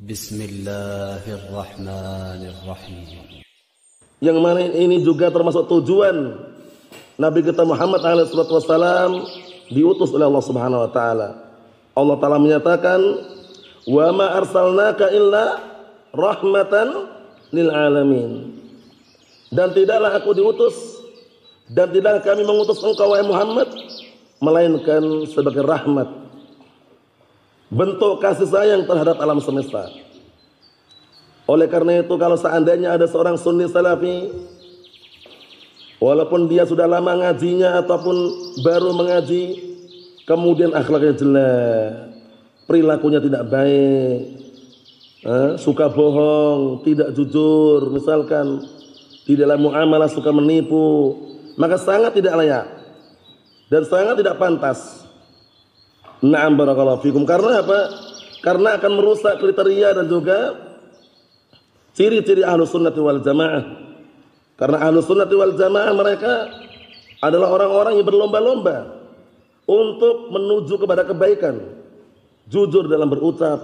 بسم الله الرحمن الرحيم Yang mana ini juga termasuk tujuan Nabi kita Muhammad SAW diutus oleh Allah Subhanahu Wa Taala. Allah Taala menyatakan, wa ma arsalnaka illa rahmatan lil alamin. Dan tidaklah aku diutus dan tidak kami mengutus engkau wahai Muhammad melainkan sebagai rahmat bentuk kasih sayang terhadap alam semesta. Oleh karena itu kalau seandainya ada seorang sunni salafi walaupun dia sudah lama ngajinya ataupun baru mengaji kemudian akhlaknya jelek, perilakunya tidak baik, eh, suka bohong, tidak jujur, misalkan di dalam muamalah suka menipu, maka sangat tidak layak dan sangat tidak pantas. Na'am barakallahu fikum. Karena apa? Karena akan merusak kriteria dan juga Ciri-ciri ahlu sunnati wal jamaah. Karena ahlu sunnati wal jamaah mereka adalah orang-orang yang berlomba-lomba untuk menuju kepada kebaikan. Jujur dalam berucap.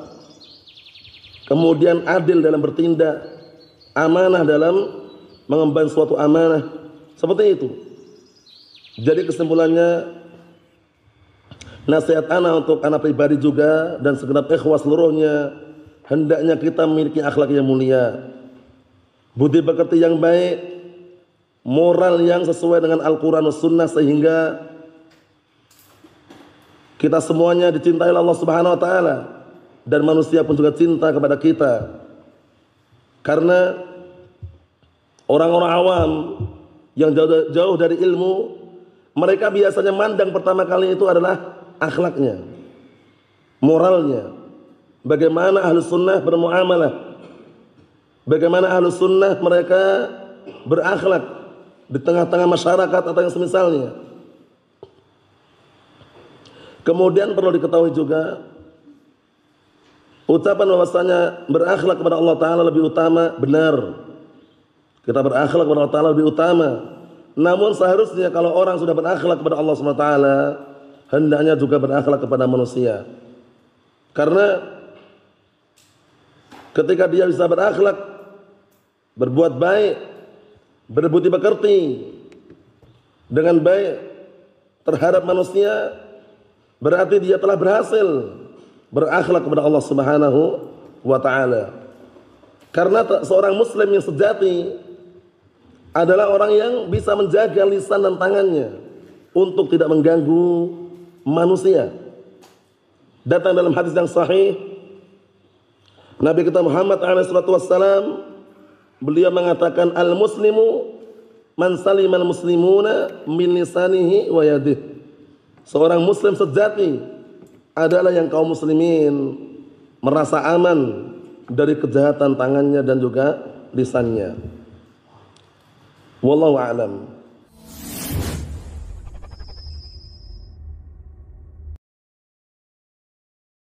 Kemudian adil dalam bertindak. Amanah dalam mengemban suatu amanah. Seperti itu. Jadi kesimpulannya nasihat anak untuk anak pribadi juga dan segenap ikhwas seluruhnya hendaknya kita memiliki akhlak yang mulia, budi pekerti yang baik, moral yang sesuai dengan Al-Quran dan Sunnah sehingga kita semuanya dicintai Allah Subhanahu Wa Taala dan manusia pun juga cinta kepada kita. Karena orang-orang awam yang jauh dari ilmu mereka biasanya mandang pertama kali itu adalah akhlaknya moralnya bagaimana ahlu sunnah bermuamalah bagaimana ahlu sunnah mereka berakhlak di tengah-tengah masyarakat atau yang semisalnya. Kemudian perlu diketahui juga ucapan bahwasanya berakhlak kepada Allah Ta'ala lebih utama benar. Kita berakhlak kepada Allah Ta'ala lebih utama. Namun seharusnya kalau orang sudah berakhlak kepada Allah SWT hendaknya juga berakhlak kepada manusia karena Ketika dia bisa berakhlak, berbuat baik, berbudi pekerti dengan baik terhadap manusia, berarti dia telah berhasil berakhlak kepada Allah Subhanahu wa taala. Karena seorang muslim yang sejati adalah orang yang bisa menjaga lisan dan tangannya untuk tidak mengganggu manusia. Datang dalam hadis yang sahih Nabi kita Muhammad SAW beliau mengatakan al muslimu man salimal muslimuna min lisanihi wa yadihi. Seorang muslim sejati adalah yang kaum muslimin merasa aman dari kejahatan tangannya dan juga lisannya. Wallahu a'lam.